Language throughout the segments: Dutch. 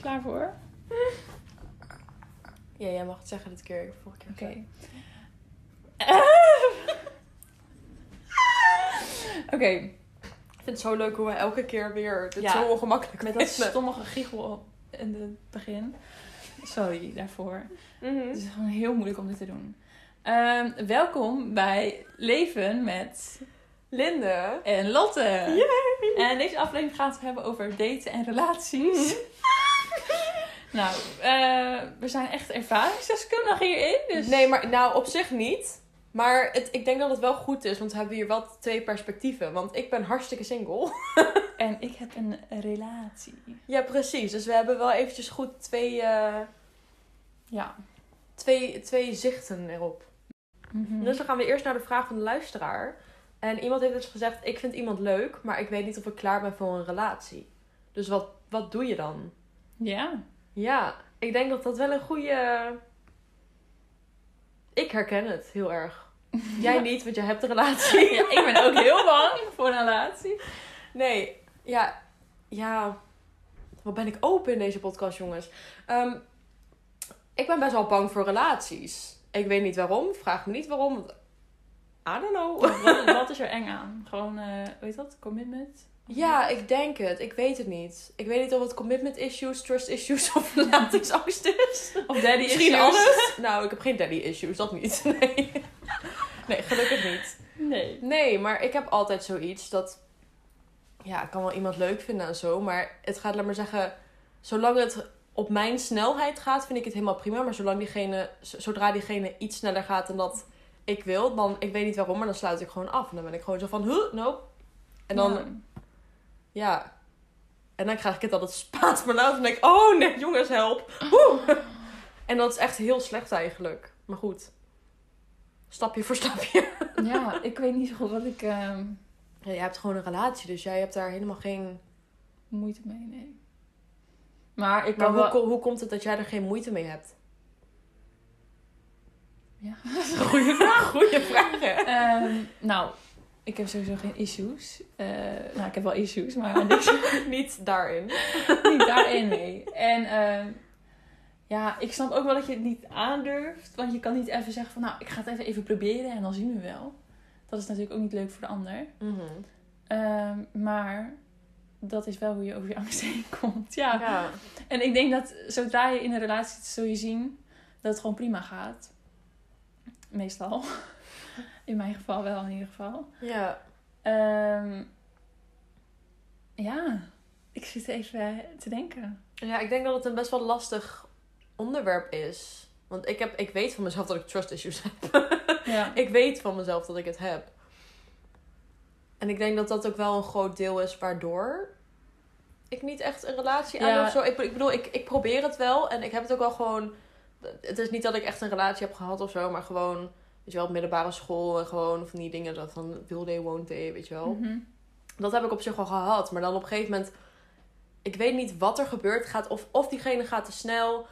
Klaar voor? Ja, jij mag het zeggen dit keer. Vorige keer. Oké. Oké, Ik vind het zo leuk hoe we elke keer weer dit Ja, zo ongemakkelijk met dat stomme giechel in het begin. Sorry daarvoor. Mhm. Het is gewoon heel moeilijk om dit te doen. Ehm, welkom bij Leven met Linde. en Lotte. Yay! En deze aflevering gaat het hebben over daten en relaties. nou, eh, we zijn echt ervaringsdeskundigen hierin. Dus... Nee, maar nou op zich niet. Maar het, ik denk dat het wel goed is, want we hebben hier wel twee perspectieven. Want ik ben hartstikke single. En ik heb een relatie. Ja, precies. Dus we hebben wel eventjes goed twee, eh, Ja. twee, twee zichten erop. Mhm. Dus dan gaan we eerst naar de vraag van de luisteraar. En iemand heeft dus gezegd, ik vind iemand leuk, maar ik weet niet of ik klaar ben voor een relatie. Dus wat, wat doe je dan? Ja. Ja, ik denk dat dat wel een goede... Ik herken het heel erg. Jij Ja. niet, want jij hebt een relatie. ja. Ik ben ook heel bang voor een relatie. Nee, ja, ja. Wat ben ik open in deze podcast, jongens. Ehm, ik ben best wel bang voor relaties. Ik weet niet waarom. Vraag me niet waarom. I don't know. Wat, wat is er eng aan? Gewoon, eh weet dat, commitment? Ja, ik denk het. Ik weet het niet. Ik weet niet of het commitment issues, trust issues of relatiesangst is. Of daddy Misschien issues. alles. Nou, ik heb geen daddy issues, dat niet. Nee. nee, gelukkig niet. Nee. Nee, maar ik heb altijd zoiets dat... Ja, ik kan wel iemand leuk vinden en zo. Maar het gaat, laat maar zeggen... Zolang het op mijn snelheid gaat, vind ik het helemaal prima. Maar zolang diegene, zodra diegene iets sneller gaat dan dat ik wil... Dan, ik weet niet waarom, maar dan sluit ik gewoon af. En dan ben ik gewoon zo van... Huh, nope. En dan, Ja. Ja... En dan krijg ik het altijd Spaans benauwd. En denk ik, oh nee, jongens, help. Oeh. En dat is echt heel slecht eigenlijk. Maar goed. Stapje voor stapje. Ja, ik weet niet zo goed wat ik Ja, jij hebt gewoon een relatie, dus jij hebt daar helemaal geen... moeite mee nee. Maar ik Maar hoe, wel... hoe komt het dat jij er geen moeite mee hebt? Ja. Goeie vraag. Goeie vraag, hè? Ehm, nou, ik heb sowieso geen issues. Eh, nou, ik heb wel issues, maar niks, Niet daarin. niet daarin, nee. En ehm, ja, ik snap ook wel dat je het niet aandurft. Want je kan niet even zeggen van, nou, ik ga het even, even proberen en dan zien we wel. Dat is natuurlijk ook niet leuk voor de ander. Mhm. Ehm, maar dat is wel hoe je over je angst heen komt. Ja. Ja. En ik denk dat zodra je in een relatie zit, zul je zien dat het gewoon prima gaat. Meestal. In mijn geval wel, in ieder geval. Ja. Ehm, ja, ik zit even te denken. Ja, ik denk dat het een best wel lastig onderwerp is. Want ik, heb, ik weet van mezelf dat ik trust issues heb. Ja. ik weet van mezelf dat ik het heb. En ik denk dat dat ook wel een groot deel is waardoor ik niet echt een relatie aan Ja. of zo. Ik, ik bedoel, ik, ik probeer het wel en ik heb het ook wel gewoon. Het is niet dat ik echt een relatie heb gehad of zo, maar gewoon, je wel, op middelbare school en gewoon van die dingen dat van will they, won't they, weet je wel. Mhm. Dat heb ik op zich wel gehad, maar dan op een gegeven moment, ik weet niet wat er gebeurt. Gaat of, of diegene gaat te snel,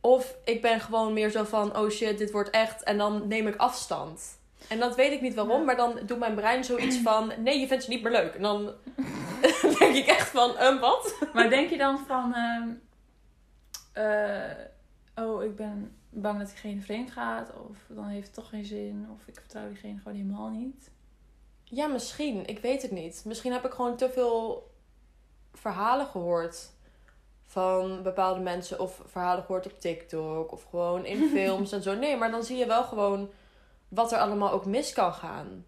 of ik ben gewoon meer zo van, oh shit, dit wordt echt, en dan neem ik afstand. En dat weet ik niet waarom, Ja. maar dan doet mijn brein zoiets van: nee, je vindt ze niet meer leuk. En dan denk ik echt van: um, wat? Maar denk je dan van... ehm, eh, oh, ik ben bang dat diegene vreemd gaat. Of dan heeft het toch geen zin. Of ik vertrouw diegene gewoon helemaal niet. Ja, misschien. Ik weet het niet. Misschien heb ik gewoon te veel verhalen gehoord van bepaalde mensen. Of verhalen gehoord op TikTok. Of gewoon in films en zo. Nee, maar dan zie je wel gewoon wat er allemaal ook mis kan gaan.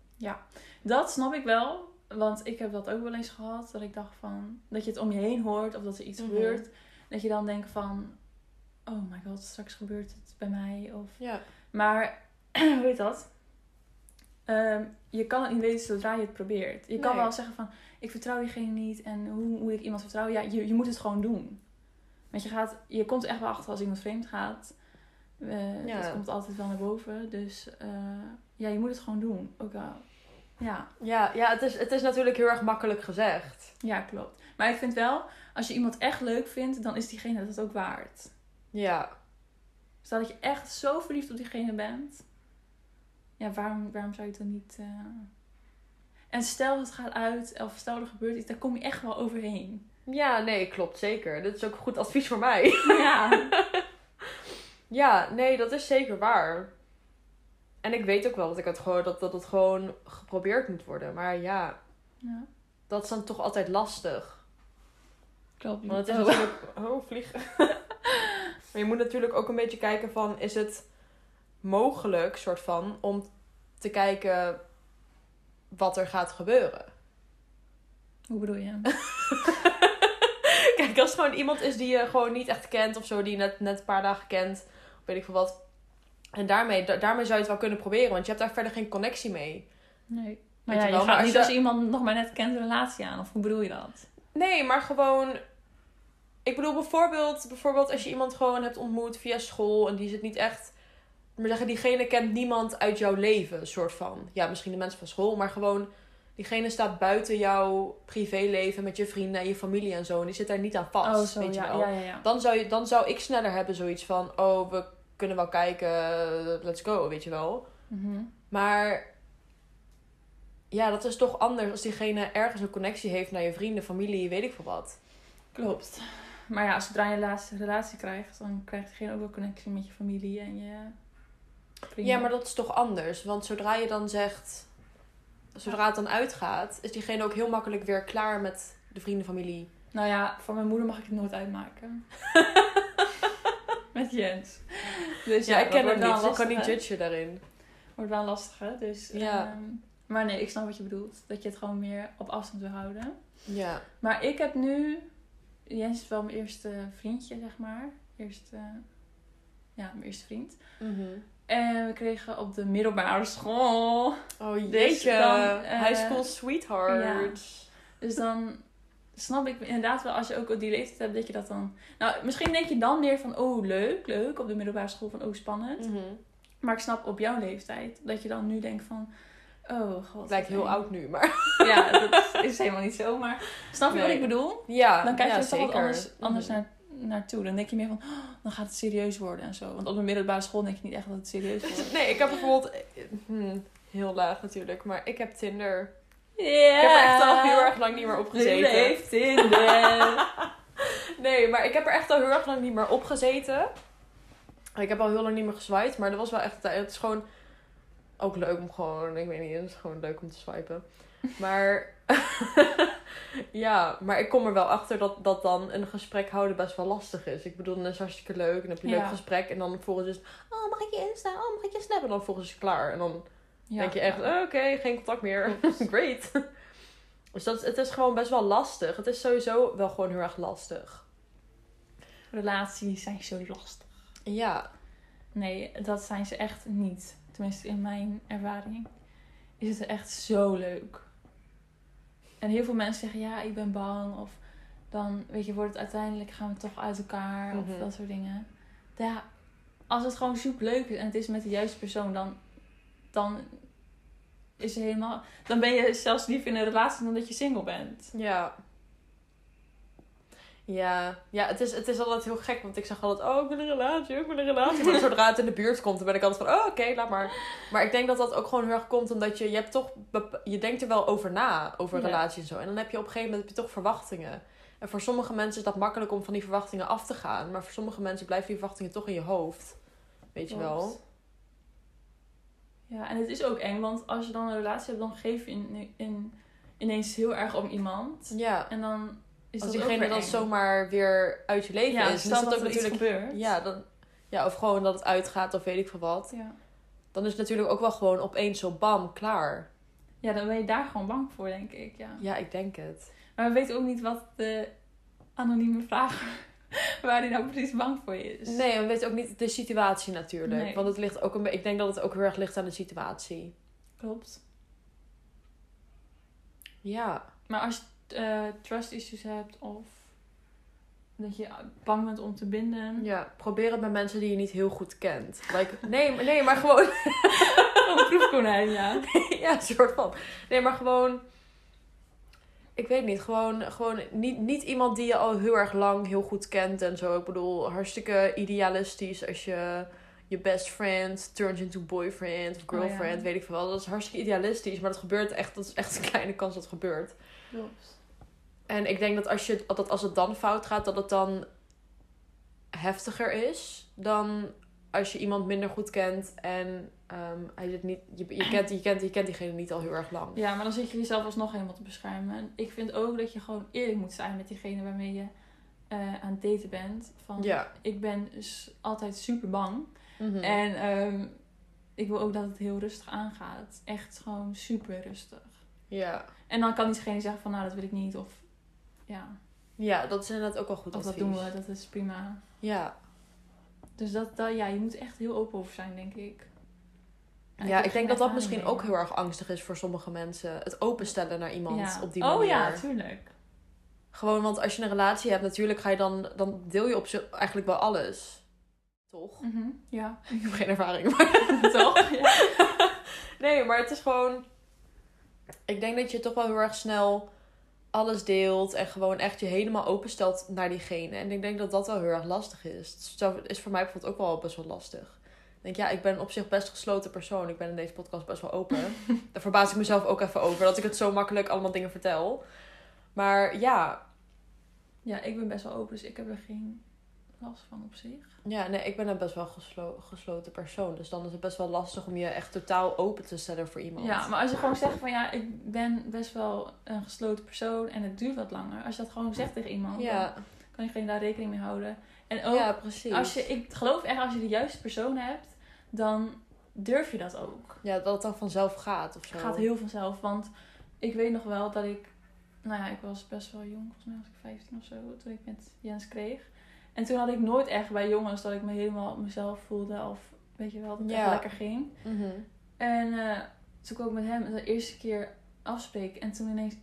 Dat snap ik wel. Want ik heb dat ook wel eens gehad. Dat ik dacht van... Dat je het om je heen hoort. Of dat er iets Mhm. gebeurt. Dat je dan denkt van... Oh my god, straks gebeurt het bij mij. Of... Ja. Maar, hoe heet dat? Ehm, je kan het niet weten zodra je het probeert. Je kan wel zeggen van... Ik vertrouw diegene niet. En hoe moet ik iemand vertrouwen? Ja, je, je moet het gewoon doen. Want je, gaat, je komt echt wel achter als iemand vreemd gaat. Eh, Ja. Dat komt altijd wel naar boven. Dus eh, ja, je moet het gewoon doen. Ook al... Ja, Ja, ja het, is, het is natuurlijk heel erg makkelijk gezegd. ja, klopt. Maar ik vind wel, als je iemand echt leuk vindt, dan is diegene dat ook waard. Ja. Stel dat je echt zo verliefd op diegene bent. Ja, waarom, waarom zou je het dan niet... eh, En stel het gaat uit, of stel er gebeurt iets, daar kom je echt wel overheen. Ja, nee, klopt zeker. Dit is ook goed advies voor mij. Ja. Ja, nee, dat is zeker waar. En ik weet ook wel dat, ik het gewoon, dat, dat het gewoon geprobeerd moet worden. Maar ja, ja. dat is dan toch altijd lastig. Klopt. Want het is Oh. natuurlijk... Oh, vliegen. maar je moet natuurlijk ook een beetje kijken van... Is het mogelijk, soort van, om te kijken wat er gaat gebeuren? Hoe bedoel je? Kijk, als het gewoon iemand is die je gewoon niet echt kent of zo, die je net, net een paar dagen kent, of weet ik veel wat. En daarmee, da- daarmee zou je het wel kunnen proberen, want je hebt daar verder geen connectie mee. Nee. Maar ja, je je, wel, gaat maar als niet je- als iemand nog maar net kent een relatie aan. Of hoe bedoel je dat? Nee, maar gewoon. Ik bedoel bijvoorbeeld, bijvoorbeeld als je iemand gewoon hebt ontmoet via school en die zit niet echt. Maar zeggen, diegene kent niemand uit jouw leven, soort van. Ja, misschien de mensen van school, maar gewoon. Diegene staat buiten jouw privéleven met je vrienden en je familie en zo. En die zit daar niet aan vast. oh, zo. weet je wel. ja, ja, ja. Dan, zou je, dan zou ik sneller hebben zoiets van: oh, we kunnen wel kijken, let's go, weet je wel. Mhm. Maar ja, dat is toch anders als diegene ergens een connectie heeft naar je vrienden, familie, weet ik veel wat. Klopt. Maar ja, zodra je een laatste relatie krijgt, dan krijgt diegene ook wel connectie met je familie en je vrienden. Ja, maar dat is toch anders? Want zodra je dan zegt, zodra het dan uitgaat, is diegene ook heel makkelijk weer klaar met de vrienden, familie. Nou ja, voor mijn moeder mag ik het nooit uitmaken. met Jens. Dus Ja, ik ken hem niet, dus ik kan niet judgen daarin. Wordt wel lastig, hè? Dus, Ja. ehm, maar nee, ik snap wat je bedoelt. Dat je het gewoon meer op afstand wil houden. Ja. Maar ik heb nu... Jens is wel mijn eerste vriendje, zeg maar. Eerste... Ja, mijn eerste vriend. En we kregen op de middelbare school... Oh Dus jeetje, dan, eh, high school sweetheart. Dus dan snap ik inderdaad wel, als je ook die leeftijd hebt, dat je dat dan... Nou, misschien denk je dan meer van, oh, leuk, leuk, op de middelbare school van, oh, spannend. Mhm. Maar ik snap op jouw leeftijd, dat je dan nu denkt van, oh, god. Het lijkt heel oud nu, maar... Ja, dat is helemaal niet zo, maar snap je wat ik bedoel? Ja, Dan kijk je ja, er toch wat anders, anders Mhm. naar, naartoe. Dan denk je meer van, oh, dan gaat het serieus worden en zo. Want op de middelbare school denk je niet echt dat het serieus wordt. Nee, ik heb bijvoorbeeld... hmm, heel laag natuurlijk, maar ik heb Tinder. Ja. Ik heb er echt al heel erg lang niet meer op gezeten. heeft Tinder. Nee, maar ik heb er echt al heel erg lang niet meer op gezeten. Ik heb al heel lang niet meer geswiped, maar dat was wel echt... Het is gewoon ook leuk om gewoon... Ik weet niet, het is gewoon leuk om te swipen. Maar... ja, maar ik kom er wel achter dat, dat dan een gesprek houden best wel lastig is. Ik bedoel, dan is het hartstikke leuk. En dan heb je een Ja. leuk gesprek. En dan vervolgens is. Oh, mag ik je Insta? Oh, mag ik je Snap? En dan vervolgens is het klaar. En dan Ja. denk je echt... oh, Oké, geen contact meer. Great. Dus dat, het is gewoon best wel lastig. Het is sowieso wel gewoon heel erg lastig. Relaties zijn zo lastig. Ja. Nee, dat zijn ze echt niet. Tenminste, in mijn ervaring is het echt zo leuk. En heel veel mensen zeggen, ja, ik ben bang. Of dan, weet je, wordt het uiteindelijk, gaan we toch uit elkaar. Mhm. Of dat soort dingen. Ja, als het gewoon super leuk is en het is met de juiste persoon, dan, dan is het helemaal... Dan ben je zelfs liever in een relatie dan dat je single bent. Ja. Ja, ja het, is, het is altijd heel gek, want ik zeg altijd, oh, ik wil een relatie, ik wil een relatie. Maar zodra het in de buurt komt, dan ben ik altijd van, oh, oké, laat maar. Maar ik denk dat dat ook gewoon heel erg komt, omdat je, je hebt toch, je denkt er wel over na, over Ja. relaties en zo. En dan heb je op een gegeven moment heb je toch verwachtingen. En voor sommige mensen is dat makkelijk om van die verwachtingen af te gaan. Maar voor sommige mensen blijven die verwachtingen toch in je hoofd. Weet je wel? Ja, en het is ook eng, want als je dan een relatie hebt, dan geef je in, in, ineens heel erg om iemand. Ja. En dan is Als diegene dan zomaar weer uit je leven ja, is, dan stel is dat ook natuurlijk... gebeurt. Ja, dan, ja, of gewoon dat het uitgaat of weet ik veel wat. Ja. Dan is het natuurlijk ook wel gewoon opeens zo bam, klaar. ja, dan ben je daar gewoon bang voor, denk ik. Ja. Ja, ik denk het. Maar we weten ook niet wat de anonieme vrager, waar hij nou precies bang voor is. Nee, we weten ook niet de situatie natuurlijk. Nee. Want het ligt ook een ik denk dat het ook heel erg ligt aan de situatie. Klopt. Ja. Maar als eh, trust issues hebt of dat je bang bent om te binden. Ja, probeer het met mensen die je niet heel goed kent. Like, nee, maar- nee, maar gewoon... Een proefkonijn, ja. ja, een soort van. Nee, maar gewoon... Ik weet niet, gewoon, gewoon niet, niet iemand die je al heel erg lang heel goed kent en zo. Ik bedoel, hartstikke idealistisch als je je best friend turns into boyfriend of Oh, ja. girlfriend, weet ik veel wel. Dat is hartstikke idealistisch, maar dat gebeurt echt, dat is echt een kleine kans dat het gebeurt. Klopt. En ik denk dat als, je, dat als het dan fout gaat, dat het dan heftiger is dan als je iemand minder goed kent en ehm, hij zit niet, je, je, kent, je, kent, je kent diegene niet al heel erg lang. Ja, maar dan zit je jezelf alsnog helemaal te beschermen. En ik vind ook dat je gewoon eerlijk moet zijn met diegene waarmee je eh, aan het daten bent. Van, Ja. Ik ben dus altijd super bang. Mhm. En ehm, ik wil ook dat het heel rustig aangaat. Echt gewoon super rustig. ja. En dan kan diegene zeggen van nou dat wil ik niet. Of ja, ja, dat is inderdaad ook wel goed of dat doen we. Dat is prima. Ja, Dus dat, dat, ja, je moet echt heel open over zijn, denk ik. En ja ik denk dat dat misschien mee, ook heel erg angstig is voor sommige mensen. Het openstellen naar iemand Ja. op die Oh manier. ja, tuurlijk. Gewoon, want als je een relatie hebt, natuurlijk ga je dan, dan deel je op zich eigenlijk wel alles. Toch? Mhm, Ja, Ik heb geen ervaring, maar toch? Ja. Nee, maar het is gewoon. Ik denk dat je toch wel heel erg snel alles deelt en gewoon echt je helemaal openstelt naar diegene. En ik denk dat dat wel heel erg lastig is. Zo is voor mij bijvoorbeeld ook wel best wel lastig. Ik denk, ja, ik ben op zich best gesloten persoon. Ik ben in deze podcast best wel open. Daar verbaas ik mezelf ook even over dat ik het zo makkelijk allemaal dingen vertel. Maar ja, ja, ik ben best wel open, dus ik heb er geen van op zich. ja nee, ik ben een best wel geslo- gesloten persoon. Dus dan is het best wel lastig om je echt totaal open te stellen voor iemand. Ja, maar als je gewoon zegt van ja, ik ben best wel een gesloten persoon en het duurt wat langer. Als je dat gewoon zegt tegen iemand, ja, dan kan diegene daar rekening mee houden. En ook, ja precies. als je, ik geloof echt als je de juiste persoon hebt, dan durf je dat ook. Ja, dat het dan vanzelf gaat of zo. Het gaat heel vanzelf, want ik weet nog wel dat ik, nou ja, ik was best wel jong, volgens mij was ik 15 of zo, toen ik met Jens kreeg. En toen had ik nooit echt bij jongens dat ik me helemaal mezelf voelde of weet je wel, dat het Ja. echt lekker ging. Mhm. En eh, toen kwam ik met hem de eerste keer afspreken. En toen ineens,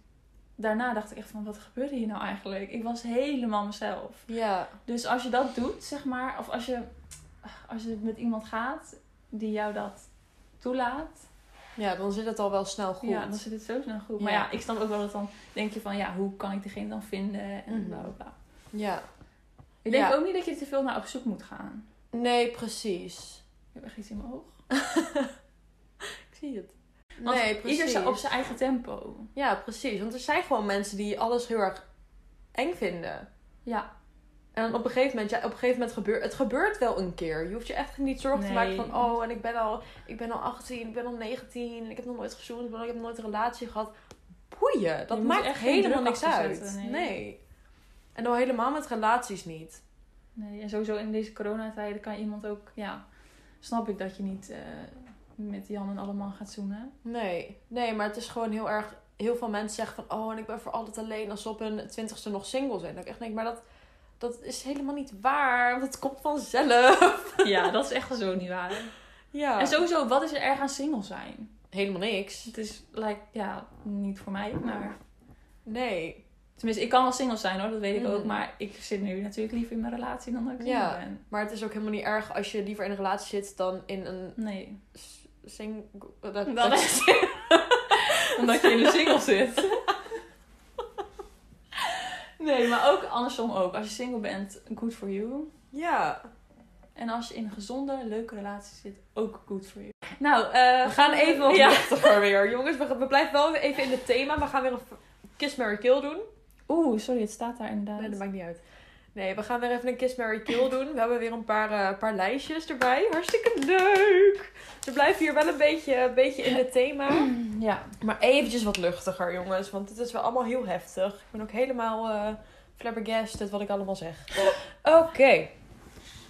daarna dacht ik echt van, wat gebeurde hier nou eigenlijk? Ik was helemaal mezelf. Ja, Dus als je dat doet, zeg maar, of als je, als je met iemand gaat die jou dat toelaat, ja, dan zit het al wel snel goed. ja, dan zit het zo snel goed. Maar Ja. ik snap ook wel dat dan denk je van, ja, hoe kan ik diegene dan vinden? En bla bla bla. Ja. Ik denk Ja. ook niet dat je te veel naar op zoek moet gaan. Nee, precies. Ik heb echt iets in mijn oog. Ik zie het. Want nee, precies. ieder op zijn eigen tempo. Ja, precies. Want er zijn gewoon mensen die alles heel erg eng vinden. Ja, En op een gegeven moment, ja, op een gegeven moment gebeurt het gebeurt wel een keer. Je hoeft je echt niet zorgen te maken van, oh, en ik ben al, ik ben al 18, ik ben al 19, ik heb nog nooit gezoend, ik heb nog nooit een relatie gehad. Boeien, dat maakt helemaal niks uit. nee. En dan helemaal met relaties niet. Nee, en sowieso in deze coronatijden kan iemand ook, ja, snap ik dat je niet eh, met Jan en allemaal gaat zoenen. Nee, nee, maar het is gewoon heel erg. Heel veel mensen zeggen van, oh, en ik ben voor altijd alleen als ze op hun twintigste nog single zijn. Dat ik echt denk, maar dat, dat is helemaal niet waar, want het komt vanzelf. Ja, dat is echt zo niet waar. Ja, En sowieso, wat is er erg aan single zijn? helemaal niks. Het is, like, ja, niet voor mij, maar... Nee, Tenminste, ik kan wel single zijn hoor, dat weet ik ook. Maar ik zit nu natuurlijk liever in mijn relatie dan dat ik single Ja. ben. maar het is ook helemaal niet erg als je liever in een relatie zit dan in een Nee, s- sing... Dat, Dan dat- is- omdat je in een single zit. Nee, maar ook andersom ook. Als je single bent, good for you. Ja, En als je in een gezonde, leuke relatie zit, ook good for you. Nou, eh, we gaan even wat Ja. weer. Jongens, we, we blijven wel even in het thema. We gaan weer een Kiss, Mary Kill doen. Oeh, sorry, het staat daar inderdaad. Nee, dat maakt niet uit. Nee, we gaan weer even een Kiss, Mary Kill doen. We hebben weer een paar, eh, paar lijstjes erbij. Hartstikke leuk. We blijven hier wel een beetje, een beetje in het thema. Ja, Maar eventjes wat luchtiger, jongens. Want het is wel allemaal heel heftig. Ik ben ook helemaal eh flabbergasted wat ik allemaal zeg. Oké.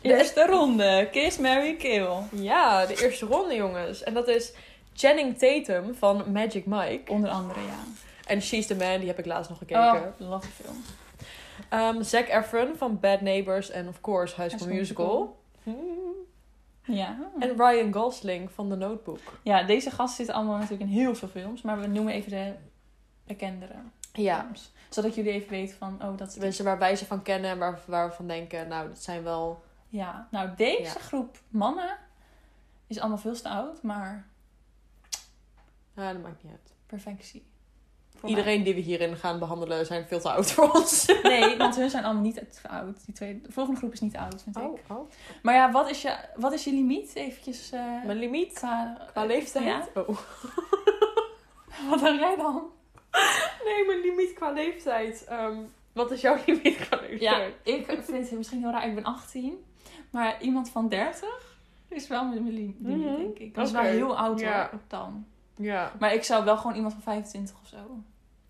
eerste ronde. Kiss, Mary, kill. Ja, de eerste ronde, jongens. En dat is Channing Tatum van Magic Mike. Onder andere, ja. En She's the Man, die heb ik laatst nog gekeken. Oh, love film. Ehm, Zac Efron van Bad Neighbors en of course High School Musical. Ja. En Ryan Gosling van The Notebook. ja, deze gasten zitten allemaal natuurlijk in heel veel films. Maar we noemen even de bekendere Ja, films. Zodat jullie even weten van, oh, dat mensen waar wij ze van kennen en waar, waar we van denken, nou, dat zijn wel... Ja, nou deze Ja. groep mannen is allemaal veel te oud, maar Ja, dat maakt niet uit. perfectie. Iedereen die we hierin gaan behandelen zijn veel te oud voor ons. Nee, want hun zijn allemaal niet te oud. Die twee, de volgende groep is niet oud, vind ik. oh. Maar ja, wat is je, wat is je limiet? Eventjes eh, Mijn limiet qua, qua leeftijd? Ja. Oh. Wat denk jij dan? Nee, mijn limiet qua leeftijd. Ehm, wat is jouw limiet qua Ja, leeftijd? ik vind het misschien heel raar. Ik ben 18. Maar iemand van 30 is wel mijn limiet, Mhm. denk ik. Dat is wel heel oud ja. dan. Ja, Maar ik zou wel gewoon iemand van 25 of zo.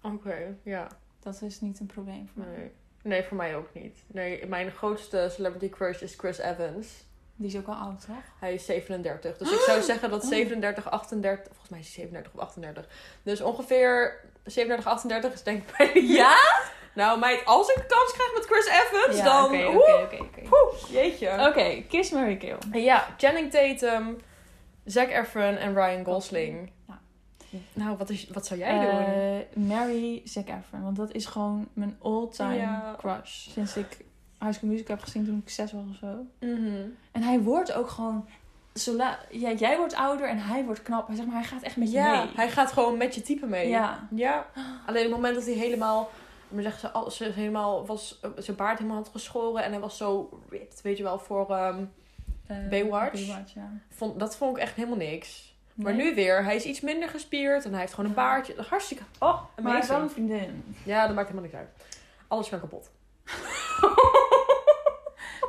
Oké, ja. Dat is niet een probleem voor mij. Nee. nee, voor mij ook niet. Nee, mijn grootste celebrity crush is Chris Evans. Die is ook al oud, toch? Hij is 37. Dus ik zou zeggen dat Oh. 37, 38... Volgens mij is hij 37 of 38. Dus ongeveer 37, 38 is denk ik bij Ja? Nou meid, als ik de kans krijg met Chris Evans, Ja, dan... oké, oké, oké, jeetje. Oké, Kiss, Mary, Kill. Ja, Channing Tatum, Zac Efron en Ryan Gosling. Ja. Nou, wat, is, wat zou jij doen? Eh, Mary Zac Efron. Want dat is gewoon mijn all-time Ja. crush. Sinds ik High School Musical heb gezien toen ik zes was of zo. Mhm. En hij wordt ook gewoon... Zola ja, jij wordt ouder en hij wordt knap. Hij, zeg maar, hij gaat echt met je Ja, mee. hij gaat gewoon met je type mee. Ja. Ja. Alleen op het moment dat hij helemaal... Maar zeggen ze, ze helemaal was eh, zijn baard helemaal had geschoren en hij was zo ripped, weet je wel, voor Eh, Baywatch? Baywatch, ja. vond, dat vond ik echt helemaal niks. Maar Nee. nu weer, hij is iets minder gespierd en hij heeft gewoon een baardje. Hartstikke. Oh, Maar hij is wel een vriendin. Ja, dat maakt helemaal niks uit. Alles kan kapot.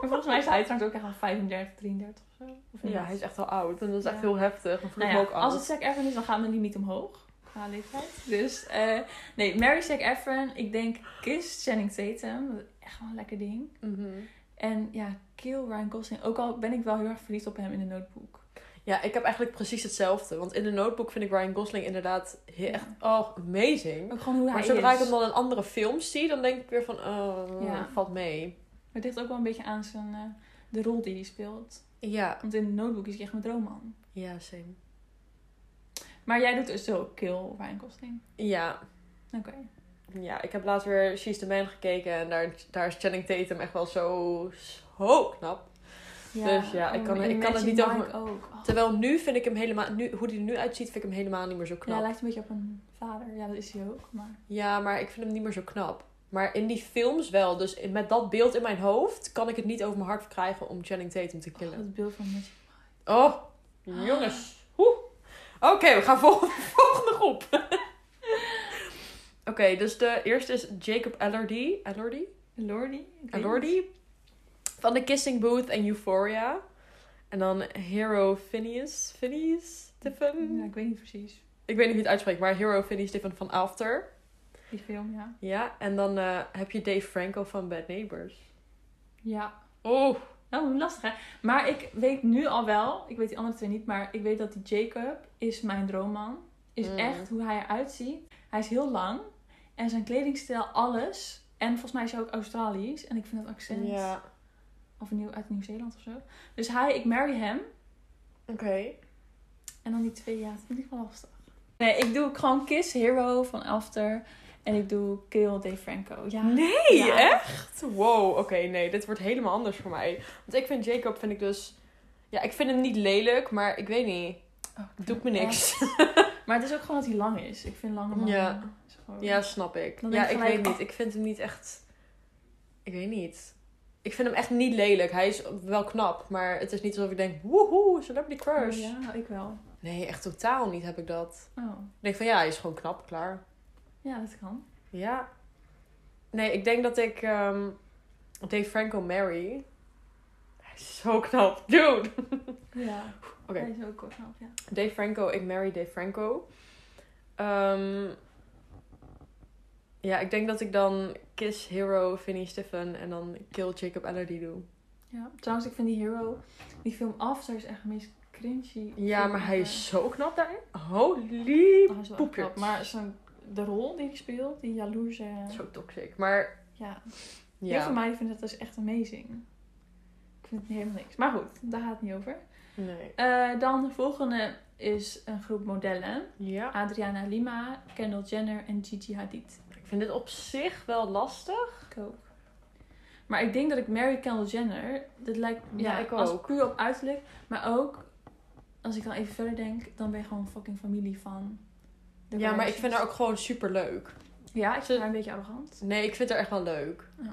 Maar volgens mij is hij trouwens ook echt al 35, 33 of zo. Of niet? Ja, hij is echt wel oud en dat is echt heel heftig. Nou ja, ook als het Zac Efron is, dan gaat mijn limiet omhoog. Qua leeftijd. Dus, eh nee, Mary Zac Efron. Ik denk Kiss Channing Tatum. Dat is echt wel een lekker ding. Mhm. En ja, Kill Ryan Gosling. Ook al ben ik wel heel erg verliefd op hem in de notebook. Ja, ik heb eigenlijk precies hetzelfde. Want in de notebook vind ik Ryan Gosling inderdaad heel, echt oh, amazing. Ook gewoon hoe Maar zodra is. ik hem dan in andere films zie, dan denk ik weer van, oh, Ja. valt mee. Maar het ligt ook wel een beetje aan zijn, eh, de rol die hij speelt. Ja, Want in de notebook is hij echt mijn droomman. ja, same. Maar jij doet dus zo Kill Ryan Gosling. Ja, Oké. ja, ik heb laatst weer She's the Man gekeken en daar, daar is Channing Tatum echt wel zo, zo knap. Dus ja, ik kan- en ik kan het niet over-. Oh. Terwijl nu vind ik hem helemaal, nu, hoe hij er nu uitziet, vind ik hem helemaal niet meer zo Ja, knap. hij lijkt een beetje op een vader. Ja, dat is hij ook. Maar Ja, maar ik vind hem niet meer zo knap. Maar in die films wel. Dus met dat beeld in mijn hoofd kan ik het niet over mijn hart krijgen om Channing Tatum te oh, killen. dat beeld van Magic Oh, jongens. Oeh. Oké, we gaan vol volgende groep. Oké, dus de eerste is Jacob Elordi. Elordi? Lordy? Ik weet Elordi. Van The Kissing Booth en Euphoria. En dan Hero Phineas. Phineas? Tiffin? niet. Ja, ik weet niet precies. Ik weet niet hoe je het uitspreekt, maar Hero Phineas Tiffin van After. Die film, ja. Ja, en dan eh, heb je Dave Franco van Bad Neighbors. Ja. Oh. Oh, lastig hè. Maar ik weet nu al wel, ik weet die andere twee niet, maar ik weet dat die Jacob is mijn droomman. Is Mm. echt hoe hij eruit ziet. Hij is heel lang en zijn kledingstijl, alles. En volgens mij is hij ook Australisch. En ik vind dat accent. Ja. Of nieuw, uit Nieuw-Zeeland of zo. Dus hij, ik marry hem. Oké. En dan die twee, ja, dat vind ik wel lastig. Nee, ik doe gewoon Kiss Hero van After. En ik doe Kill Dave Franco. Ja. Nee, Ja. echt? Wow, oké, nee, dit wordt helemaal anders voor mij. Want ik vind Jacob, vind ik dus... Ja, ik vind hem niet lelijk, maar ik weet niet. Oh, ik Doet me niks. Maar het is ook gewoon dat hij lang is. Ik vind lange mannen... Ja. gewoon- Ja, snap ik. Dan ja, ik weet niet. oh. Ik vind hem niet echt... Ik weet niet. Ik vind hem echt niet lelijk. Hij is wel knap, maar het is niet alsof ik denk... Woehoe, celebrity crush. Oh, ja, ik wel. Nee, echt totaal niet heb ik dat. Oh, Ik denk van ja, hij is gewoon knap, klaar. ja, dat kan. Ja. Nee, ik denk dat ik ehm, Dave Franco marry. Hij is zo knap. Dude! Ja, Oké. hij is ook knap, ja. Dave Franco, ik marry Dave Franco. Ehm, ja, ik denk dat ik dan Kiss Hero, Vinnie Stiffen en dan Kill Jacob Elordi doe. ja. Trouwens, ik vind die Hero, die film After is echt de meest cringy. Ja, maar hij is zo knap daarin. Holy Oh, is. Maar zijn, de rol die hij speelt, die jaloerse... Zo toxic. Maar Ja, Heel veel ja. meiden vinden dat dus echt amazing. Ik vind het helemaal niks. Maar goed, daar gaat het niet over. Nee. Eh, dan de volgende is een groep modellen. Ja. Adriana Lima, Kendall Jenner en Gigi Hadid. Ik vind dit op zich wel lastig. Ik ook. Maar ik denk dat ik Mary Kendall Jenner, dat lijkt Ja, ja, ik als ook. puur op uiterlijk, maar ook als ik dan even verder denk, dan ben je gewoon fucking familie van. de Ja, maar ik vind haar ook gewoon super leuk. Ja, ik Ze- vind haar een beetje arrogant. Nee, ik vind haar echt wel leuk. Oh.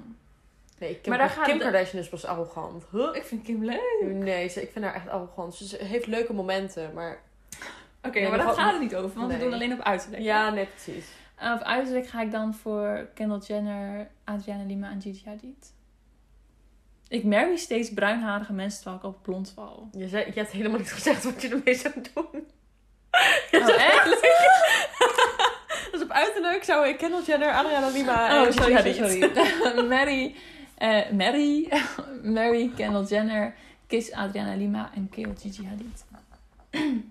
Nee, Kim, Maar daar gaat Kim de- Kardashian is pas arrogant. Huh? Ik vind Kim leuk. Nee, ze- ik vind haar echt arrogant. Ze heeft leuke momenten, maar... Oké, Nee, maar daar gaat het niet over, want Nee. we doen alleen op uiterlijk. Ja, nee, precies. En op uiterlijk ga ik dan voor Kendall Jenner, Adriana Lima en Gigi Hadid. Ik marry steeds bruinharige mensen terwijl ik op blond val. Je, zei, je hebt helemaal niet gezegd wat je ermee zou doen. Oh, echt? Dus op uiterlijk zou ik Kendall Jenner, Adriana Lima Oh, en Gigi sorry, Hadid. sorry. Mary, eh, Mary, Mary, Kendall Jenner, Kiss Adriana Lima en kill Gigi Hadid.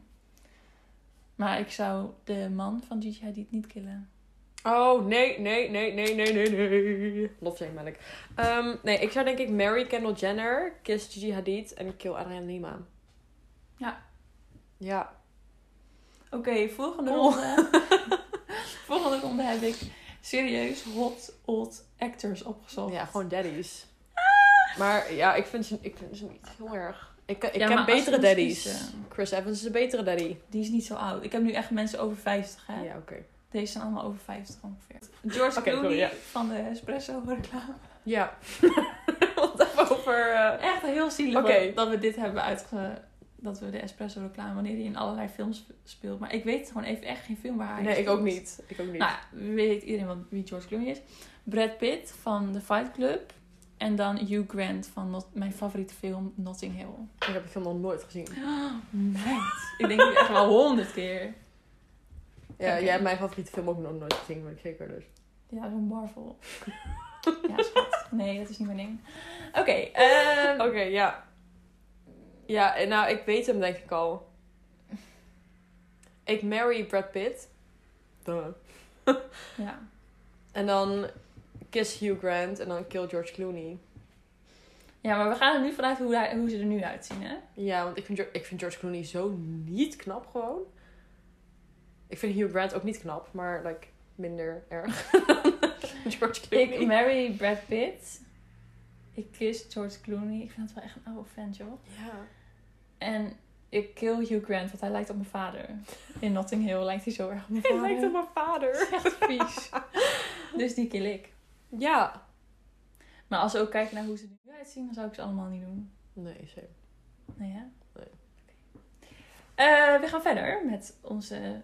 maar ik zou de man van Gigi Hadid niet killen. Oh, nee, nee, nee, nee, nee, nee, nee. Lofzeemelk. Ehm nee, ik zou denk ik Mary Kendall Jenner, Kiss Gigi Hadid en kill Adriana Lima. Ja. Ja. Oké, volgende Oh. ronde. volgende ronde heb ik serieus hot old actors opgezocht. Ja, gewoon daddies. Maar ja, ik vind ze, ik vind ze niet heel erg. Ik, ik Ja, ken betere daddies. kiezen. Chris Evans is een betere daddy. Die is niet zo oud. Ik heb nu echt mensen over 50, hè? Ja, oké. Deze zijn allemaal over 50 ongeveer. George Clooney van de Espresso reclame. Ja. Wat over... eh, Echt heel zielig dat, we dit hebben uitge... Dat we de Espresso reclame, wanneer die in allerlei films speelt. Maar ik weet gewoon even echt geen film waar hij Nee, ik ook niet. Ik ook niet. Nou, weet iedereen wat, wie George Clooney is. Brad Pitt van The Fight Club. En dan Hugh Grant van Not- mijn favoriete film Notting Hill. Ik heb die film nog nooit gezien. Oh, meid. ik denk nu echt wel honderd keer. Ja, jij hebt mijn favoriete film ook nog nooit gezien, weet ik zeker dus. Ja, zo'n Marvel. ja, schat. Nee, dat is niet mijn ding. Oké, ehm, Oké, ja. Ja, nou, ik weet hem denk ik al. Ik marry Brad Pitt. Duh. ja. En dan kiss Hugh Grant en dan kill George Clooney. ja, maar we gaan er nu vanuit hoe, hij- hoe ze er nu uitzien, hè? Ja, want ik vind, ik vind George Clooney zo niet knap gewoon. Ik vind Hugh Grant ook niet knap, maar like, minder erg George Clooney. Ik marry Brad Pitt. Ik kiss George Clooney. Ik vind het wel echt een oude fan, joh. Ja. En ik kill Hugh Grant, want hij lijkt op mijn vader. In Notting Hill lijkt hij zo erg op mijn Hij vader. lijkt op mijn vader. echt vies. dus die kill ik. Ja. Maar als we ook kijken naar hoe ze er nu uitzien, dan zou ik ze allemaal niet doen. Nee, zeker. Nee, hè? Nee. Oké. Eh, we gaan verder met onze,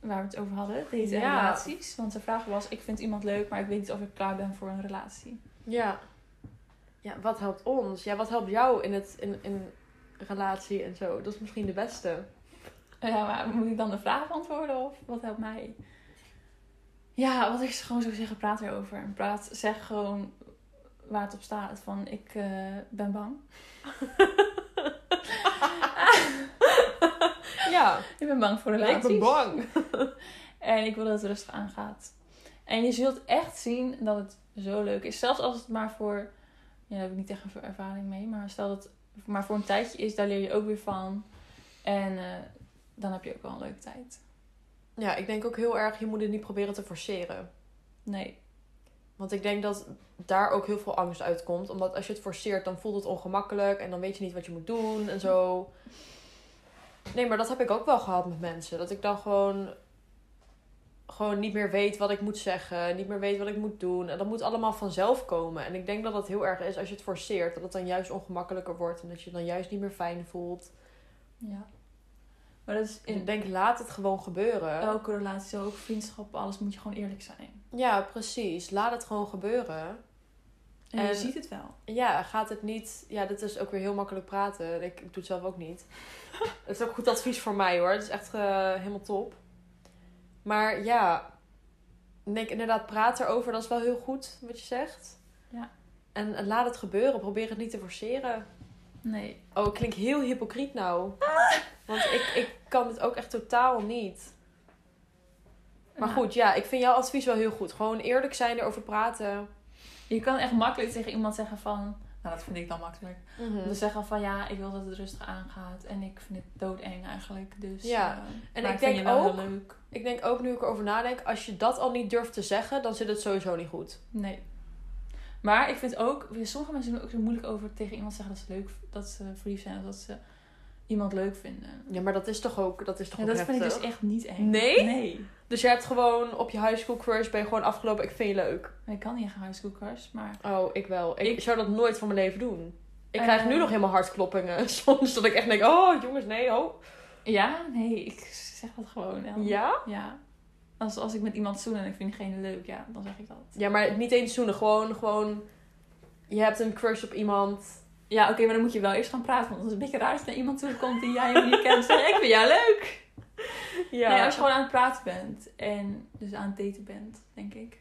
waar we het over hadden, deze Ja. relaties. Want de vraag was, ik vind iemand leuk, maar ik weet niet of ik klaar ben voor een relatie. Ja. Ja, wat helpt ons? Ja, wat helpt jou in, het, in, in relatie en zo? Dat is misschien de beste. Ja, maar moet ik dan de vraag beantwoorden of wat helpt mij? Ja, wat ik gewoon zou zeggen, praat erover. Praat, zeg gewoon waar het op staat. Van, ik eh, ben bang. Ja, Ik ben bang voor relaties. ik ben bang. En ik wil dat het rustig aangaat. En je zult echt zien dat het zo leuk is. Zelfs als het maar voor... Ja, daar heb ik niet echt een ervaring mee. Maar stel dat het maar voor een tijdje is, daar leer je ook weer van. En eh, dan heb je ook wel een leuke tijd. Ja, ik denk ook heel erg, je moet het niet proberen te forceren. Nee. Want ik denk dat daar ook heel veel angst uitkomt. Omdat als je het forceert, dan voelt het ongemakkelijk. En dan weet je niet wat je moet doen en zo. Nee, maar dat heb ik ook wel gehad met mensen. Dat ik dan gewoon, gewoon niet meer weet wat ik moet zeggen. Niet meer weet wat ik moet doen. En dat moet allemaal vanzelf komen. En ik denk dat dat heel erg is als je het forceert. Dat het dan juist ongemakkelijker wordt. En dat je je dan juist niet meer fijn voelt. Ja. Maar dat is Dus in ik denk, laat het gewoon gebeuren. elke relatie, ook vriendschap, alles moet je gewoon eerlijk zijn. Ja, precies. Laat het gewoon gebeuren. En, je ziet het wel. Ja, gaat het niet... Ja, dit is ook weer heel makkelijk praten. Ik, ik doe het zelf ook niet. Het is ook goed advies voor mij hoor. Het is echt eh, helemaal top. Maar ja, denk inderdaad, praat erover. Dat is wel heel goed wat je zegt. Ja. En, en laat het gebeuren. Probeer het niet te forceren. Nee. Oh, ik klink heel hypocriet nou. Want ik, ik kan dit ook echt totaal niet. Maar Nou, goed, ja, ik vind jouw advies wel heel goed. Gewoon eerlijk zijn, erover praten. Je kan echt makkelijk tegen iemand zeggen van... Nou, dat vind ik dan makkelijk. Om te zeggen van ja, ik wil dat het rustig aangaat. En ik vind het doodeng eigenlijk. Dus, Ja. eh, En ik vind denk ook- heel leuk. Ik denk ook nu ik erover nadenk, als je dat al niet durft te zeggen, dan zit het sowieso niet goed. Nee. Maar ik vind ook, sommige mensen doen ook zo moeilijk over tegen iemand zeggen dat ze leuk, dat ze verliefd zijn of dat ze iemand leuk vinden. Ja, maar dat is toch ook, dat is toch Ja, dat vind ik dus echt niet eng. Nee? Nee. Dus je hebt gewoon op je high school crush ben je gewoon afgelopen, ik vind je leuk. Ik kan niet echt high school crush, maar Oh, ik wel. Ik, Ik- zou dat nooit van mijn leven doen. Ik krijg nu nog helemaal hartkloppingen. Soms dat ik echt denk, oh jongens, nee, oh. ja, nee, ik zeg dat gewoon. El. Ja? Ja. Als, als ik met iemand zoen en ik vind diegene leuk, ja, dan zeg ik dat. Ja, maar niet eens zoenen. Gewoon, gewoon... Je hebt een crush op iemand. Ja, oké, maar dan moet je wel eerst gaan praten. Want het is een beetje raar als er naar iemand toe komt die jij niet kent. Zeg, ik vind jou leuk. Ja, Nee, als je gewoon aan het praten bent. En dus aan het daten bent, denk ik.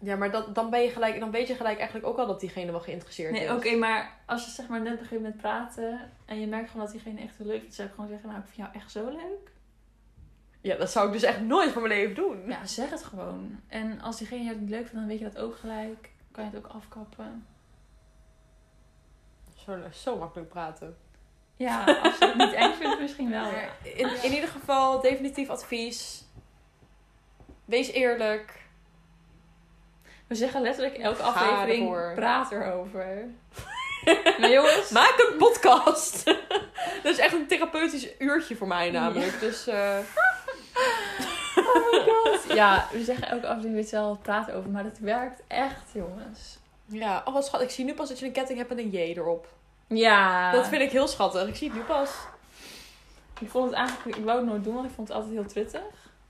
ja maar dat, dan, ben je gelijk, dan weet je gelijk eigenlijk ook al dat diegene wel geïnteresseerd Nee, is. oké, maar als je zeg maar net begint met praten. En je merkt gewoon dat diegene echt leuk vindt. zou ik gewoon zeggen, nou, ik vind jou echt zo leuk. Ja, dat zou ik dus echt nooit van mijn leven doen. Ja, zeg het gewoon. En als diegene jou niet leuk vindt, dan weet je dat ook gelijk. Kan je het ook afkappen. Zo, zo makkelijk praten. Ja, als je het niet eng vindt, misschien wel. Maar in, in ieder geval, definitief advies. Wees eerlijk. We zeggen letterlijk elke Ga aflevering, ervoor. praat erover. maar jongens, Maak een podcast. dat is echt een therapeutisch uurtje voor mij namelijk. Dus eh, oh my god. Ja, we zeggen elke aflevering weet wel praten over, maar dat werkt echt, jongens. ja, oh wat schat. Ik zie nu pas dat je een ketting hebt met een J erop. Ja. Dat vind ik heel schattig. Ik zie het nu pas. Ik vond het eigenlijk, ik wou het nooit doen, want ik vond het altijd heel truttig.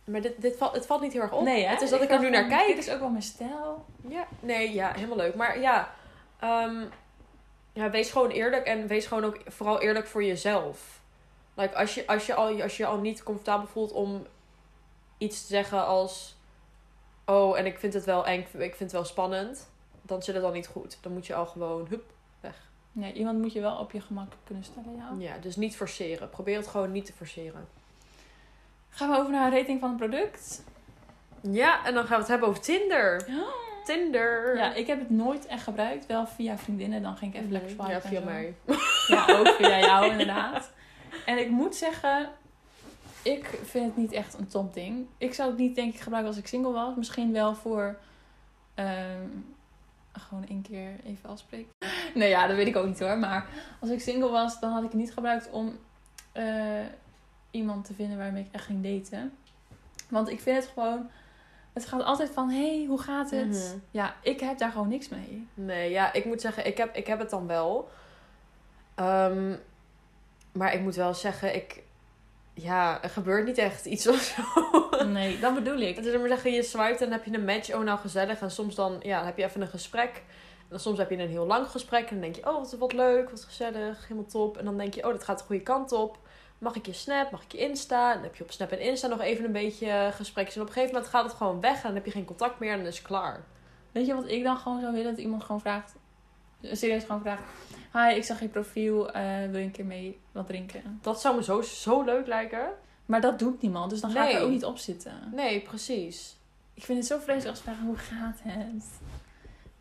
Maar dit, dit valt, het valt niet heel erg op. Nee, hè? Het is dat ik, er nu naar kijk. Dit is ook wel mijn stijl. Ja, nee, ja, helemaal leuk. Maar ja, ehm, ja, wees gewoon eerlijk en wees gewoon ook vooral eerlijk voor jezelf. Like, als, je, als, je al, als je al niet comfortabel voelt om iets te zeggen als... Oh, en ik vind het wel eng, ik vind het wel spannend. Dan zit het al niet goed. Dan moet je al gewoon, hup, Ja, iemand moet je wel op je gemak kunnen stellen, ja. Ja, dus niet forceren. Probeer het gewoon niet te forceren. Gaan we over naar een rating van het product? Ja, en dan gaan we het hebben over Tinder. Tinder. Ja, ik heb het nooit echt gebruikt. Wel via vriendinnen, dan ging ik even lekker swipen. Ja, via mij. Ja, ook via jou inderdaad. En ik moet zeggen, ik vind het niet echt een top ding. Ik zou het niet denk ik gebruiken als ik single was. Misschien wel voor ehm, gewoon één keer even afspreken. Nee, ja, dat weet ik ook niet hoor. Maar als ik single was, dan had ik het niet gebruikt om eh, iemand te vinden waarmee ik echt ging daten. Want ik vind het gewoon... Het gaat altijd van, hey, hoe gaat het? Mhm. Ja, ik heb daar gewoon niks mee. Nee, ja, ik moet zeggen, ik heb, ik heb het dan wel. Ehm, maar ik moet wel zeggen, ik... Ja, er gebeurt niet echt iets of zo. Nee, dat bedoel ik. Het is maar zeggen, je swipe en dan heb je een match. Oh, nou gezellig. En soms dan, ja, dan heb je even een gesprek. Dan soms heb je een heel lang gesprek. En dan denk je, oh, wat, wat leuk, wat gezellig, helemaal top. En dan denk je, oh, dat gaat de goede kant op. Mag ik je Snap? Mag ik je Insta? En dan heb je op Snap en Insta nog even een beetje gesprekjes. En op een gegeven moment gaat het gewoon weg. En dan heb je geen contact meer en dan is het klaar. Weet je wat ik dan gewoon zou willen? Dat iemand gewoon vraagt, serieus gewoon vraagt. Hi, ik zag je profiel, eh, wil je een keer mee wat drinken? Dat zou me zo, zo leuk lijken. Maar dat doet niemand, dus dan ga ik er Nee. ook niet op zitten. Nee, precies. Ik vind het zo vreselijk als vragen, hoe gaat het?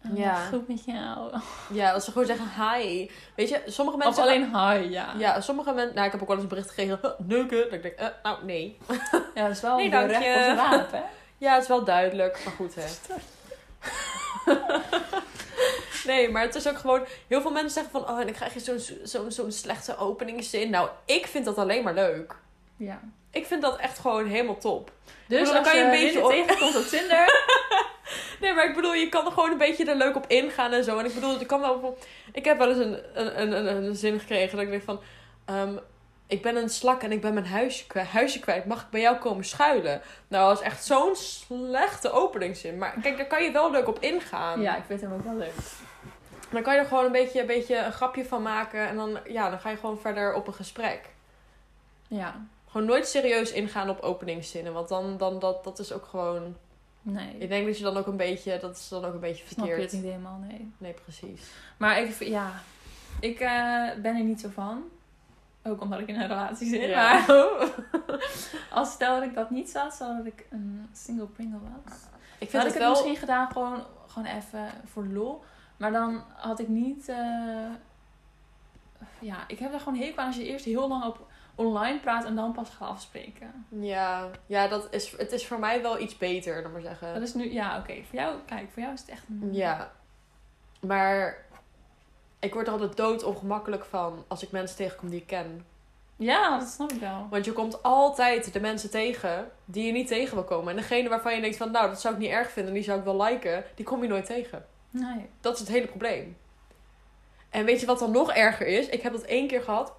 Oh, Ja. Goed met jou. Ja, als ze gewoon zeggen hi. Weet je, sommige Of mensen... alleen hi, ja. Ja, sommige mensen... Nou, ik heb ook wel eens een bericht gekregen. "Huh, Neuken. Dat ik denk, eh, nou, nee. Ja, dat is wel Nee, een recht op de wapen. Ja, het is wel duidelijk. Maar goed, hè. Nee, maar het is ook gewoon... Heel veel mensen zeggen van... Oh, en dan krijg je zo'n zo'n zo'n slechte openingszin. Nou, ik vind dat alleen maar leuk. Ja. Ik vind dat echt gewoon helemaal top. Dus dan dan kan je een beetje op- tegenkomt op Tinder. Nee, maar ik bedoel, je kan er gewoon een beetje er leuk op ingaan en zo. En ik bedoel, ik kan wel. Ik heb wel eens een, een, een, een, een zin gekregen dat ik denk van... ehm, ik ben een slak en ik ben mijn huisje kwijt, huisje kwijt. Mag ik bij jou komen schuilen? Nou, dat is echt zo'n slechte openingszin. Maar kijk, daar kan je wel leuk op ingaan. ja, ik vind hem ook wel leuk. Dan kan je er gewoon een beetje, een beetje een grapje van maken. En dan, ja, dan ga je gewoon verder op een gesprek. Ja, Gewoon nooit serieus ingaan op openingszinnen. Want dan, dan dat, dat is ook gewoon... nee. Ik denk dat je dan ook een beetje... Dat is dan ook een beetje Snap je verkeerd. het niet helemaal, nee. Nee, precies. Maar ik, ja, ik eh, ben er niet zo van. Ook omdat ik in een relatie zit. Ja. Maar als stel dat ik dat niet zat, dat ik een single Pringle was. Ik vind had het ik het wel... misschien gedaan gewoon, gewoon even voor lol. Maar dan had ik niet... eh, ja, ik heb er gewoon hekel aan als je eerst heel lang op online praat en dan pas gaat afspreken. Ja, ja dat is, het is voor mij wel iets beter, dan maar zeggen. Dat is nu... Ja, oké. Voor jou, kijk, voor jou is het echt een... Ja. Maar ik word er altijd dood ongemakkelijk van als ik mensen tegenkom die ik ken. Ja, dat snap ik wel. Want je komt altijd de mensen tegen die je niet tegen wil komen. En degene waarvan je denkt van, nou, dat zou ik niet erg vinden, die zou ik wel liken, die kom je nooit tegen. Nee. Dat is het hele probleem. En weet je wat dan nog erger is? Ik heb dat één keer gehad.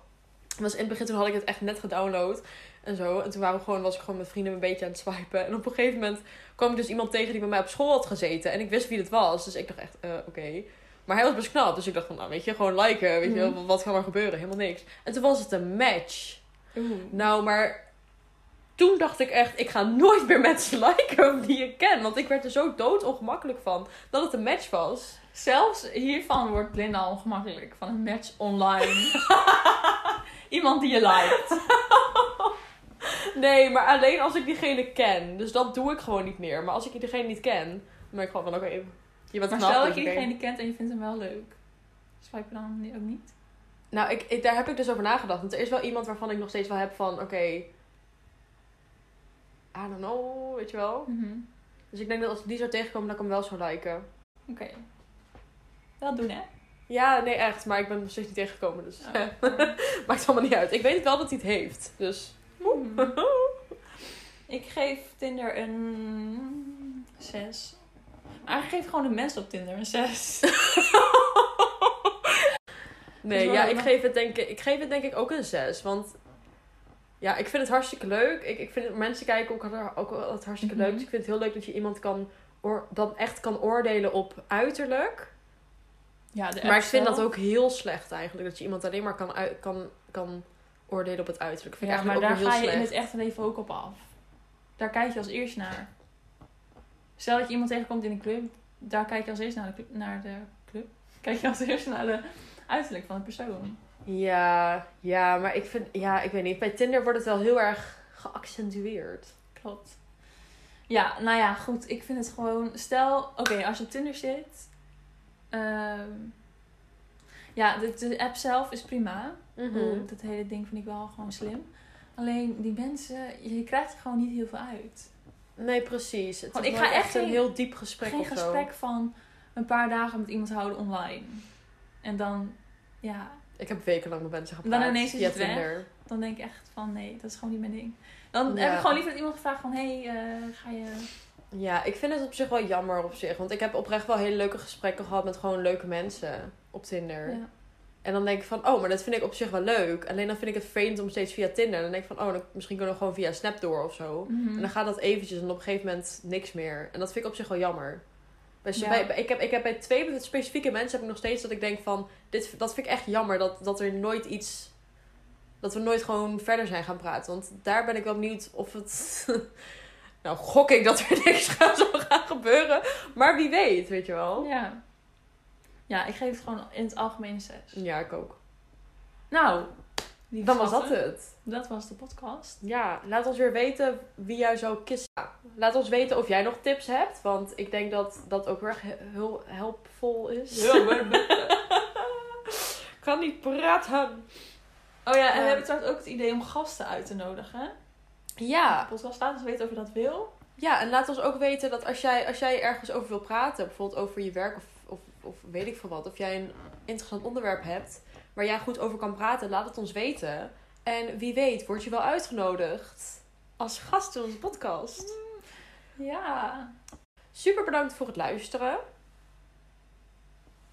Was in het begin, toen had ik het echt net gedownload en zo. En toen waren we gewoon, was ik gewoon met vrienden een beetje aan het swipen. En op een gegeven moment kwam ik dus iemand tegen die bij mij op school had gezeten. En ik wist wie het was. Dus ik dacht echt, eh, oké. Maar hij was best knap. Dus ik dacht van, nou weet je, gewoon liken. Weet je, Mhm. wat kan er gebeuren? Helemaal niks. En toen was het een match. Oeh. Nou, maar toen dacht ik echt, ik ga nooit meer mensen liken die ik ken. Want ik werd er zo doodongemakkelijk van dat het een match was. Zelfs hiervan wordt Linda ongemakkelijk. Van een match online. Iemand die je liked. Nee, maar alleen als ik diegene ken. Dus dat doe ik gewoon niet meer. Maar als ik diegene niet ken, dan ben ik gewoon van, oké, je bent Maar knap, stel dus dat je diegene kent en je vindt hem wel leuk. Swipe dan niet- ook niet? Nou, ik, ik, daar heb ik dus over nagedacht. Want er is wel iemand waarvan ik nog steeds wel heb van, oké... I don't know, weet je wel. Mhm. Dus ik denk dat als ik die zou tegenkomen, dat ik hem wel zou liken. Oké. Wel doen, hè? Ja, nee, echt. Maar ik ben nog steeds niet tegengekomen, dus... Oh. Maakt allemaal niet uit. Ik weet wel dat hij het heeft, dus... Hmm. Ik geef Tinder een 6. Maar ik geef gewoon de mensen op Tinder een 6. Nee, Dus ja, ik geef, het denk ik, ik geef het denk ik ook een 6. Want ja, ik vind het hartstikke leuk. Ik, ik vind het, mensen kijken ook, altijd- ook altijd hartstikke Mhm. leuk. Dus ik vind het heel leuk dat je iemand kan oor- dan echt kan oordelen op uiterlijk. Ja, de Maar ik vind zelf. dat ook heel slecht eigenlijk. Dat je iemand alleen maar kan, kan, kan oordelen op het uiterlijk. Vind ik Ja, maar daar ga je in het echte leven ook op af. Daar kijk je als eerst naar. Stel dat je iemand tegenkomt in een club, daar kijk je als eerst naar de club. Naar de club. Kijk je als eerst naar de uiterlijk van de persoon. Ja, ja, maar ik vind... Ja, ik weet niet. Bij Tinder wordt het wel heel erg geaccentueerd. Klopt. Ja, nou ja, goed. Ik vind het gewoon. Stel, oké, als je op Tinder zit. Ehm, ja, de, de app zelf is prima. Mhm. Dat hele ding vind ik wel gewoon slim. Alleen die mensen, je krijgt er gewoon niet heel veel uit. Nee, precies. Het Gewoon, is ik ga echt een geen- heel diep gesprek Geen of zo. gesprek van een paar dagen met iemand houden online. En dan, ja, Ik heb wekenlang met mensen Dan gepraat. ineens is het weg. Dan denk ik echt van nee, dat is gewoon niet mijn ding. Dan Ja. heb ik gewoon liever dat iemand gevraagd van hé, hey, eh, ga je... Ja, ik vind het op zich wel jammer op zich. Want ik heb oprecht wel hele leuke gesprekken gehad met gewoon leuke mensen op Tinder. Ja. En dan denk ik van, oh, maar dat vind ik op zich wel leuk. Alleen dan vind ik het vervelend om steeds via Tinder. Dan denk ik van, oh, dan, misschien kunnen we gewoon via Snap door of zo. Mhm. En dan gaat dat eventjes en op een gegeven moment niks meer. En dat vind ik op zich wel jammer. Ja. bij, bij- ik, heb, ik heb bij twee specifieke mensen heb ik nog steeds dat ik denk van... Dit, dat vind ik echt jammer dat, dat er nooit iets... Dat we nooit gewoon verder zijn gaan praten. Want daar ben ik wel benieuwd of het... nou, gok ik dat er niks gaat, zou gaan gebeuren. Maar wie weet, weet je wel. Ja. Ja, ik geef het gewoon in het algemeen een 6. Ja, ik ook. Nou, Dan was dat het. Dat was de podcast. Ja, laat ons weer weten wie jou zou kissen. Ja, Laat ons weten of jij nog tips hebt. Want ik denk dat dat ook he- heel helpvol is. kan niet praten. Oh ja, en Ja. we hebben trouwens ook het idee om gasten uit te nodigen. Ja. Podcast laat ons weten of je dat wil. ja, en laat ons ook weten dat als jij, als jij ergens over wil praten, bijvoorbeeld over je werk of, of, of weet ik veel wat, of jij een interessant onderwerp hebt waar jij goed over kan praten, laat het ons weten. En wie weet, word je wel uitgenodigd als gast in onze podcast. Ja. Super bedankt voor het luisteren.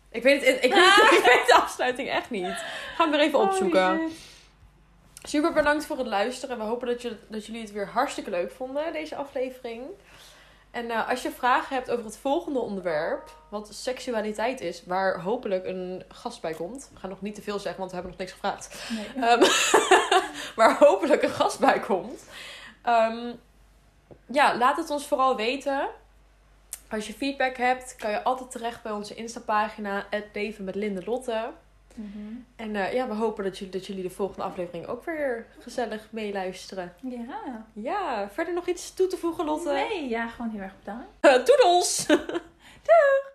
Ik weet, het, ik, weet, ik weet de afsluiting echt niet. Gaan we er even opzoeken. Super bedankt voor het luisteren. We hopen dat, je, dat jullie het weer hartstikke leuk vonden, deze aflevering. En eh, als je vragen hebt over het volgende onderwerp, wat seksualiteit is, waar hopelijk een gast bij komt. We gaan nog niet te veel zeggen, want we hebben nog niks gevraagd. Nee. Ehm, waar hopelijk een gast bij komt. Ehm, ja, laat het ons vooral weten. Als je feedback hebt, kan je altijd terecht bij onze Insta-pagina, leven met Linde Lotte. Mhm. En eh, ja, we hopen dat jullie, dat jullie de volgende aflevering ook weer gezellig meeluisteren. Ja. Ja, verder nog iets toe te voegen, Lotte? Nee, ja, gewoon heel erg bedankt. Doedels! Doeg!